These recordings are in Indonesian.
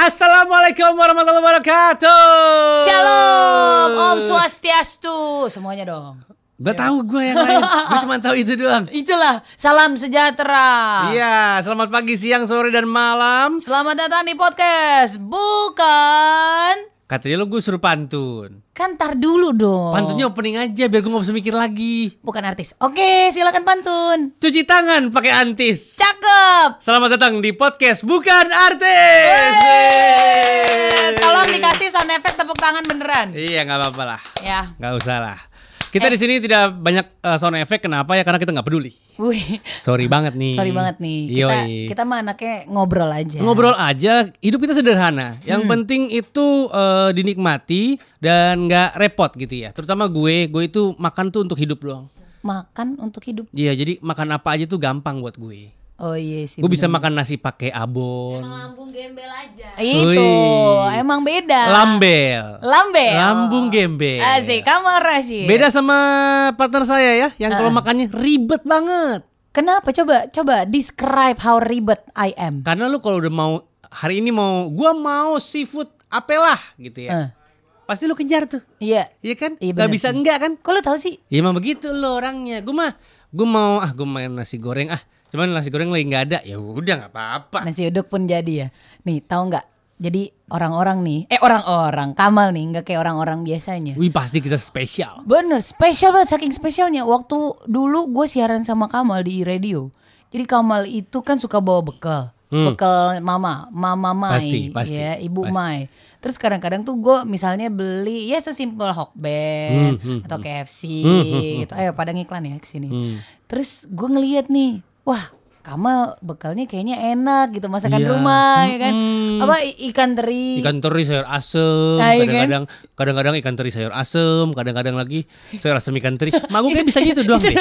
Assalamualaikum warahmatullahi wabarakatuh. Shalom, Om Swastiastu, semuanya dong. Gak tahu gue yang lain. gue cuma tahu itu doang. Itulah, salam sejahtera. Iya, selamat pagi, siang, sore, dan malam. Selamat datang di podcast. Bukan. Katanya lo gue suruh pantun. Kan tar dulu dong. Pantunnya opening aja biar gue gak usah mikir lagi. Bukan artis. Oke, silakan pantun. Cuci tangan pakai antis. Cakep. Selamat datang di podcast Bukan Artis. Yeay. Tolong dikasih sound effect tepuk tangan beneran. Iya, nggak apa-apa lah. Ya. Nggak usah lah. Kita di sini tidak banyak eh, sound effect. Kenapa ya? Karena kita nggak peduli. Wih. Sorry banget nih. Sorry banget nih. Kita Yoi. kita mah anaknya ngobrol aja. Ngobrol aja, hidup kita sederhana. Yang penting itu eh, dinikmati dan nggak repot gitu ya. Terutama gue, gue itu makan tuh untuk hidup doang. Makan untuk hidup. Iya, jadi makan apa aja tuh gampang buat gue. Oh iya sih. Gue bisa makan nasi pakai abon, lambung gembel aja. Itu emang beda. lambel, Lambel. lambung gembel. Asik, kamu Rashid. Beda sama partner saya ya, yang kalau makannya ribet banget. Kenapa? Coba coba describe how ribet I am. Karena lu kalau udah mau hari ini mau, gua mau seafood apelah gitu ya. Eh. Pasti lu kejar tuh. Iya. Iya kan? Iya, Gak bisa sih. enggak kan? Kok lu tahu sih? Ya emang begitu lo orangnya. Gue mah gue mau ah gue main nasi goreng ah. Cuman nasi goreng lagi nggak ada. Ya udah nggak apa-apa. Nasi uduk pun jadi ya. Nih, tahu nggak? Jadi orang-orang nih, eh orang-orang, Kamal nih nggak kayak orang-orang biasanya. Wih pasti kita spesial. Bener, spesial banget saking spesialnya. Waktu dulu gue siaran sama Kamal di radio. Jadi Kamal itu kan suka bawa bekal. Bekal mama, mama Mai, Hmm. Pasti, pasti, ya, ibu pasti. Mai. Terus kadang-kadang tuh gue misalnya beli ya sesimpel Hokben Hmm, atau KFC gitu. Ayo pada ngiklan ya ke sini. Hmm. Terus gue ngeliat nih, wah Kamal bekalnya kayaknya enak gitu masakan Iya. rumah ya kan. Apa ikan teri. Ikan teri sayur asem, Nah, iya kan? kadang-kadang kadang-kadang ikan teri sayur asem, kadang-kadang lagi sayur asem ikan teri. Kayak bisa gitu doang deh.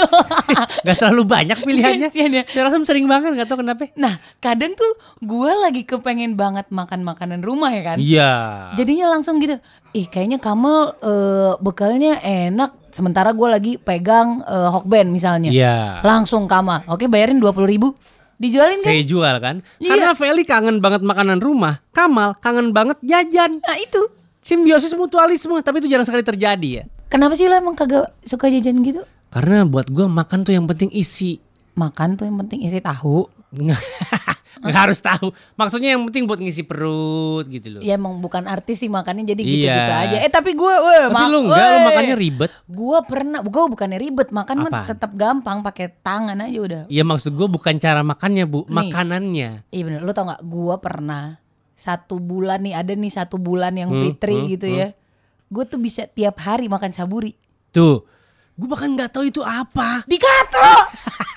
Gak terlalu banyak pilihannya. Ya. Sayur asem sering banget gak tau kenapa. Nah, kadang tuh gue lagi kepengen banget makan makanan rumah ya kan. Iya. Jadinya langsung gitu, ih kayaknya Kamal eh, bekalnya enak. Sementara gue lagi pegang eh, Hokben misalnya. Iya. Langsung Kamal, oke bayarin 20 ribu. Dijualin kan? Saya jual kan. Iya. Karena Feli kangen banget makanan rumah. Kamal kangen banget jajan. Nah itu. Simbiosis mutualisme, tapi itu jarang sekali terjadi ya. Kenapa sih lo emang kagak suka jajan gitu? Karena buat gua makan tuh yang penting isi. Makan tuh yang penting isi tahu. Nggak, harus tahu. Maksudnya yang penting buat ngisi perut gitu loh. Ya emang bukan artis sih makannya jadi Iya. gitu-gitu aja. Eh tapi gue, weh, Tapi ma- lu enggak, lu makannya ribet. Gue pernah, gue bukannya ribet, makan mah tetap gampang pakai tangan aja udah. Ya maksud gua bukan cara makannya bu, Nih. makanannya. Iya bener, lu tau gak? Gue pernah satu bulan nih, ada nih satu bulan yang Hmm, fitri hmm, gitu ya. Gue tuh bisa tiap hari makan saburi. Tuh, gua bahkan nggak tahu itu apa. Di katro!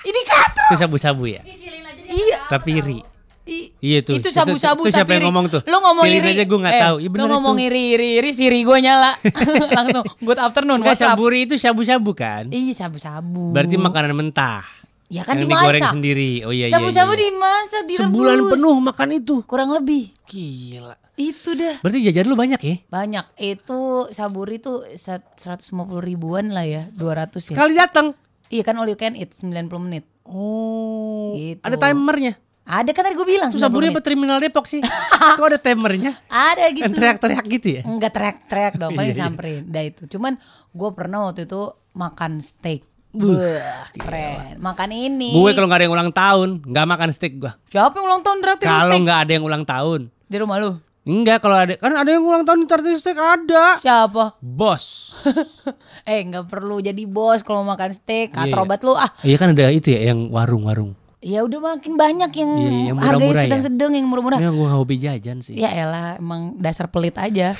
Ini katro! Itu sabu-sabu ya. Disilin aja Iya. Tapi iri. I- Iya tuh. Itu sabu-sabu Itu, itu siapa tapi yang iri. ngomong tuh? Lu ngomong Silin iri. aja gua nggak Eh, tahu. Lu bener ngomong itu. iri, iri, iri, siri gue nyala. Langsung, good afternoon, up? saburi itu shabu-shabu kan? Iya sabu-sabu. Berarti makanan mentah. Ya kan yang dimasak. digoreng sendiri. Oh iya iya. Sabu-sabu iya, iya. dimasak, direbus. Sebulan penuh makan itu. Kurang lebih. Gila. Itu dah. Berarti jajan lu banyak ya? Banyak. Itu saburi tuh sat- 150 ribuan lah ya. 200 ya. Sekali datang. Iya kan all you can eat 90 menit. Oh. Gitu. Ada timernya. Ada kan tadi gue bilang Tuh 90 saburi menit. apa terminal Depok sih? Kok ada timernya? Ada gitu. Kan teriak-teriak gitu ya? Enggak teriak-teriak dong, paling Iya, iya. samperin. Dah itu. Cuman gue pernah waktu itu makan steak. Wah, keren. Makan ini. Gue kalau nggak ada yang ulang tahun, nggak makan steak gua. Siapa yang ulang tahun lu Kalau nggak ada yang ulang tahun, Di rumah lu? enggak kalau ada kan ada yang ulang tahun di steak ada. Siapa? Bos. eh nggak perlu jadi bos kalau makan steak. Iya, Katrobat lu ah. Iya kan ada itu ya yang warung-warung. Ya udah makin banyak yang, Iya, iya, yang harganya murah-murah ya. sedang-sedang yang murah-murah. Ya gue hobi jajan sih. Ya elah emang dasar pelit aja.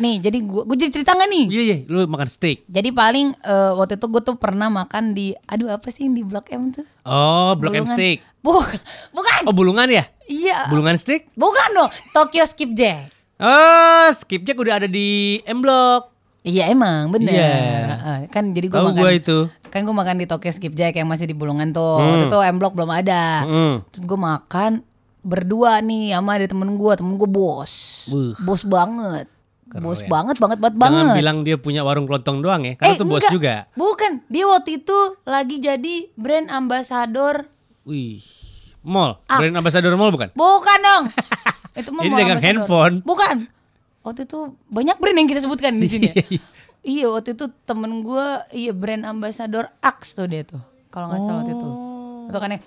nih jadi gua gue jadi cerita nggak nih? Iya iya, lu makan steak. Jadi paling eh, waktu itu gue tuh pernah makan di aduh apa sih yang di Blok M tuh? Oh, Blok M steak. Bukan. Bukan. Oh, bulungan ya? Iya. Bulungan steak? Bukan dong. Tokyo Skipjack. Oh, skipjack udah ada di M Block. Iya emang bener. Iya. Heeh, kan jadi gue makan. gua itu. Kan gue makan di Tokyo Skipjack yang masih di Bulungan tuh. Waktu itu M Block belum ada. Hmm. Terus gue makan berdua nih sama ada temen gue. Temen gue bos. Bos banget. bos Keren. banget banget banget Jangan banget. bilang dia punya warung kelontong doang ya, karena Eh, tuh bos enggak. juga. Bukan, dia waktu itu lagi jadi brand ambassador. Wih, mall, Ah. brand ambassador mall bukan? Bukan dong. Itu Jadi mall ambassador. handphone. Bukan. Waktu itu banyak brand yang kita sebutkan di sini. ya. Iya, waktu itu temen gue iya brand ambassador Axe tuh dia tuh. Kalau nggak salah waktu itu. Oh. Atau kan ya.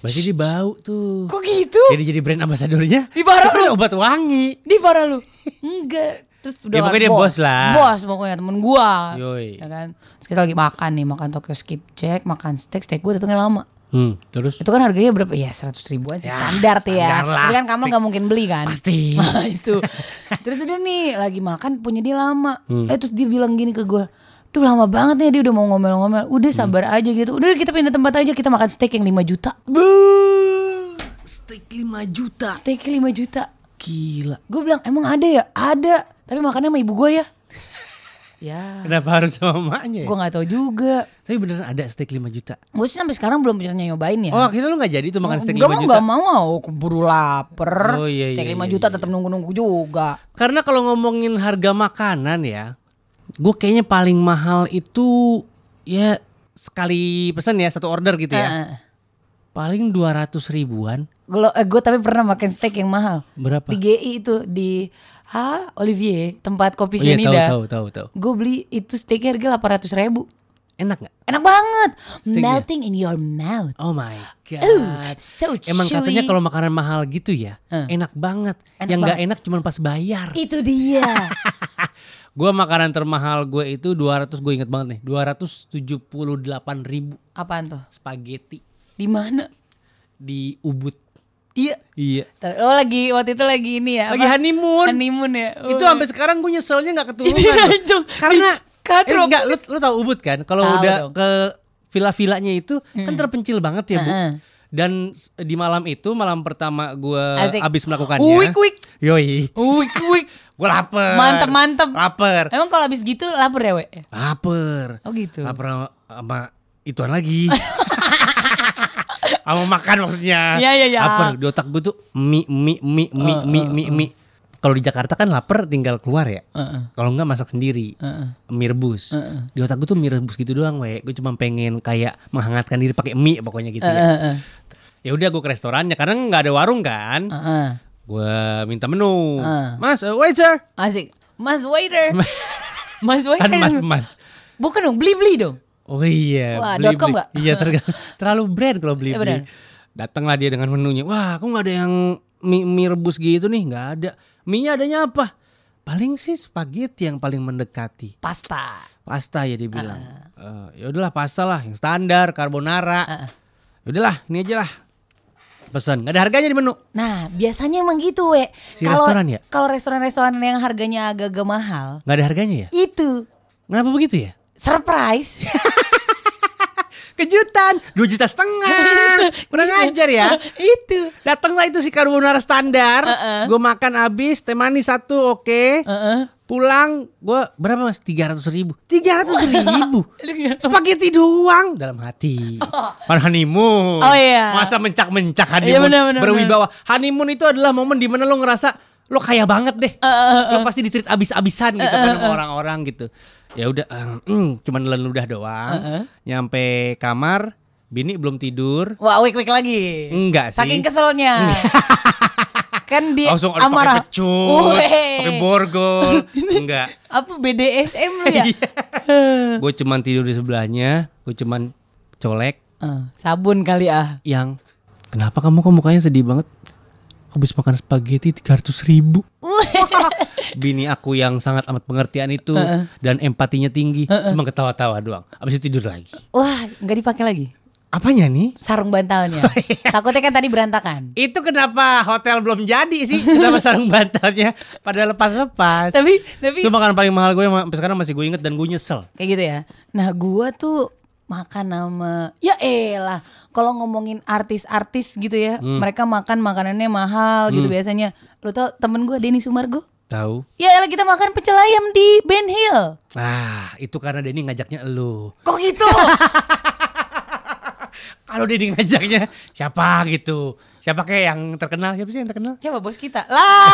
Berarti dia bau tuh. Kok gitu? Jadi jadi brand ambasadornya. Ih, parah Kan obat wangi. Di parah lu. Enggak. Terus udah Ya, kan pokoknya dia bos lah. Bos pokoknya temen gua. Yoi. Ya kan. Terus kita lagi makan nih, makan Tokyo skip check, makan steak, steak gue datangnya lama. Hmm, terus Itu kan harganya berapa? Ya 100 ribuan sih Ya, standar tuh ya. standar lah. Tapi kan kamu nggak mungkin beli kan. Pasti. Nah, itu. Terus udah nih lagi makan punya dia lama. Hmm. Eh terus dia bilang gini ke gua. Duh lama banget nih dia udah mau ngomel-ngomel. Udah sabar Hmm. aja gitu. Udah kita pindah tempat aja kita makan steak yang 5 juta. Bu, steak 5 juta. Steak 5 juta. Gila. Gue bilang emang ada ya? Ada. Tapi makannya sama ibu gue ya. Ya. Kenapa harus sama emaknya ya? Gue nggak tahu juga. Tapi beneran ada steak 5 juta. Gue sih sampai sekarang belum bisa nyobain ya. Oh, akhirnya lu gak jadi tuh makan steak 5 Enggak mau juta? enggak mau, aku keburu lapar. Oh, iya, Steak iya, 5 iya, juta iya. tetap nunggu-nunggu juga. Karena kalau ngomongin harga makanan ya, gue kayaknya paling mahal itu ya sekali pesan ya satu order gitu ya. Heeh. Paling 200 ribuan. Gue eh, gue tapi pernah makan steak yang mahal. Berapa? Di GI itu di ha Olivier tempat kopi Oh iya tahu tahu tahu tahu. Gue beli itu steaknya harga 800 ribu. Enak nggak? Enak banget. Steaknya? Melting in your mouth. Oh my god. Uh, so Emang chewy. katanya kalau makanan mahal gitu ya, Eh. enak banget. Enak Yang nggak enak cuma pas bayar. itu dia. Gua makanan termahal gue itu 200 gue inget banget nih, 278 ribu Apaan tuh? spaghetti Di mana? di Ubud. Iya. Iya. Oh lagi waktu itu lagi ini ya. Lagi apa? honeymoon. Honeymoon ya. Oh, itu sampai sekarang gue nyeselnya nggak keturunan. Karena Katrop. eh, enggak, lu lu tahu Ubud kan? Kalau udah dong. ke villa-villanya itu kan terpencil banget ya, Bu. Dan di malam itu malam pertama gue abis melakukannya. Wik, wik. Yoi. Wik wik. Gue lapar. Mantep mantep. Lapar. Emang kalau habis gitu lapar ya, we? Lapar. Oh gitu. Lapar sama- sama ituan lagi. Sama makan maksudnya. Iya, iya, iya. Lapar. Di otak gue tuh mie, mie, mie, mie, mie, mie, mie. Kalau di Jakarta kan lapar tinggal keluar ya. Heeh. Kalau enggak masak sendiri. Heeh. Mie rebus. Di otak gue tuh mie rebus gitu doang, we. Gue cuma pengen kayak menghangatkan diri pakai mie pokoknya gitu ya. Heeh. Ya udah gue ke restorannya karena nggak ada warung kan. Heeh. Gue minta menu. Heeh. Mas, uh, waiter. Asik. Mas waiter. Mas waiter. Kan mas mas. Bukan dong, beli-beli dong. Oh iya. Wah, beli- dot com beli. nggak? Iya terlalu brand kalau beli Iya, benar. beli. Datanglah dia dengan menunya. Wah, aku nggak ada yang mie, mie rebus gitu nih, nggak ada. Mie-nya adanya apa? Paling sih spaghetti yang paling mendekati. Pasta. Pasta ya dibilang. Eh, ya udahlah pasta lah, yang standar carbonara. Ya udahlah, ini aja lah. Pesan, nggak ada harganya di menu. Nah, biasanya emang gitu, we. Si restoran ya? Kalau restoran-restoran yang harganya agak-agak mahal, Nggak ada harganya ya? itu Kenapa begitu ya? Surprise. Kejutan, dua juta setengah. Kurang ajar ya. itu. Datanglah itu si carbonara standar. Heeh. Gue makan habis, teh manis satu oke. Heeh. Pulang gue berapa mas? Tiga ratus ribu. Tiga ratus ribu. Spaghetti doang dalam hati. Kan honeymoon. Oh, iya. Masa mencak-mencak Iya, honeymoon. benar, benar, berwibawa. Honeymoon itu adalah momen di mana lo ngerasa lo kaya banget deh. lo pasti ditreat abis-abisan gitu kan sama orang-orang gitu. Ya udah, mm, cuman nelen ludah doang. Nyampe kamar, bini belum tidur. Wah, wik-wik lagi. Enggak sih. Saking keselnya. kan di langsung harus amarah. pakai pecut, pakai borgol. Enggak. Apa BDSM lu ya? gue cuman tidur di sebelahnya, gue cuman colek Eh, sabun kali ah. yang kenapa kamu kok mukanya sedih banget? Aku habis makan spaghetti 300 ribu. Bini aku yang sangat amat pengertian itu dan empatinya tinggi, cuma ketawa-tawa doang. Abis itu tidur lagi. Wah, nggak dipakai lagi. Apanya nih? Sarung bantalnya. Takutnya kan tadi berantakan. Itu kenapa hotel belum jadi sih? Kenapa sarung bantalnya pada lepas-lepas? Tapi tapi Itu makanan paling mahal gue sampai sekarang masih gue inget dan gue nyesel. kayak gitu ya. Nah, gua tuh makan sama ya elah kalau ngomongin artis-artis gitu ya mereka makan makanannya mahal gitu biasanya lo tau temen gua Denny Sumargo Tahu? ya elah kita makan pecel ayam di Ben Hill Ah, itu karena Denny ngajaknya elu. kok gitu Kalau Denny ngajaknya siapa gitu? Siapa kayak yang terkenal? Siapa sih yang terkenal? siapa bos kita lah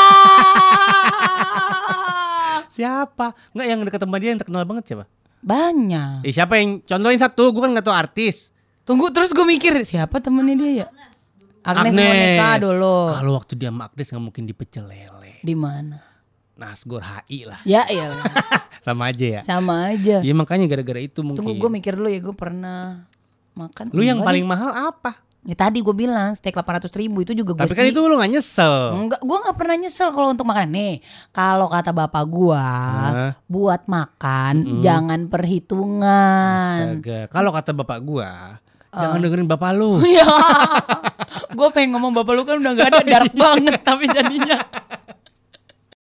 Siapa? Enggak yang deket sama dia yang terkenal banget siapa? Banyak Eh siapa yang contohin satu? Gue kan gak tahu artis. tunggu terus gue mikir siapa temennya dia ya Agnes, Monica dulu. Kalau waktu dia sama Agnes nggak mungkin di pecel lele. Di mana? Nasgor HI lah. Ya iya. Sama aja ya. Sama aja. Iya makanya gara-gara itu mungkin. Tunggu gue mikir dulu ya gue pernah makan. Lu yang paling mahal apa? Ya tadi gue bilang steak 800 ribu itu juga gue Tapi kan itu lu gak nyesel. Enggak, gue nggak pernah nyesel kalau untuk makan nih. Kalau kata bapak gua, Hah? buat makan jangan perhitungan. Astaga. Kalau kata bapak gua, Oh. jangan dengerin bapak lu. Ya, gue pengen ngomong bapak lu kan udah nggak ada dark banget tapi jadinya.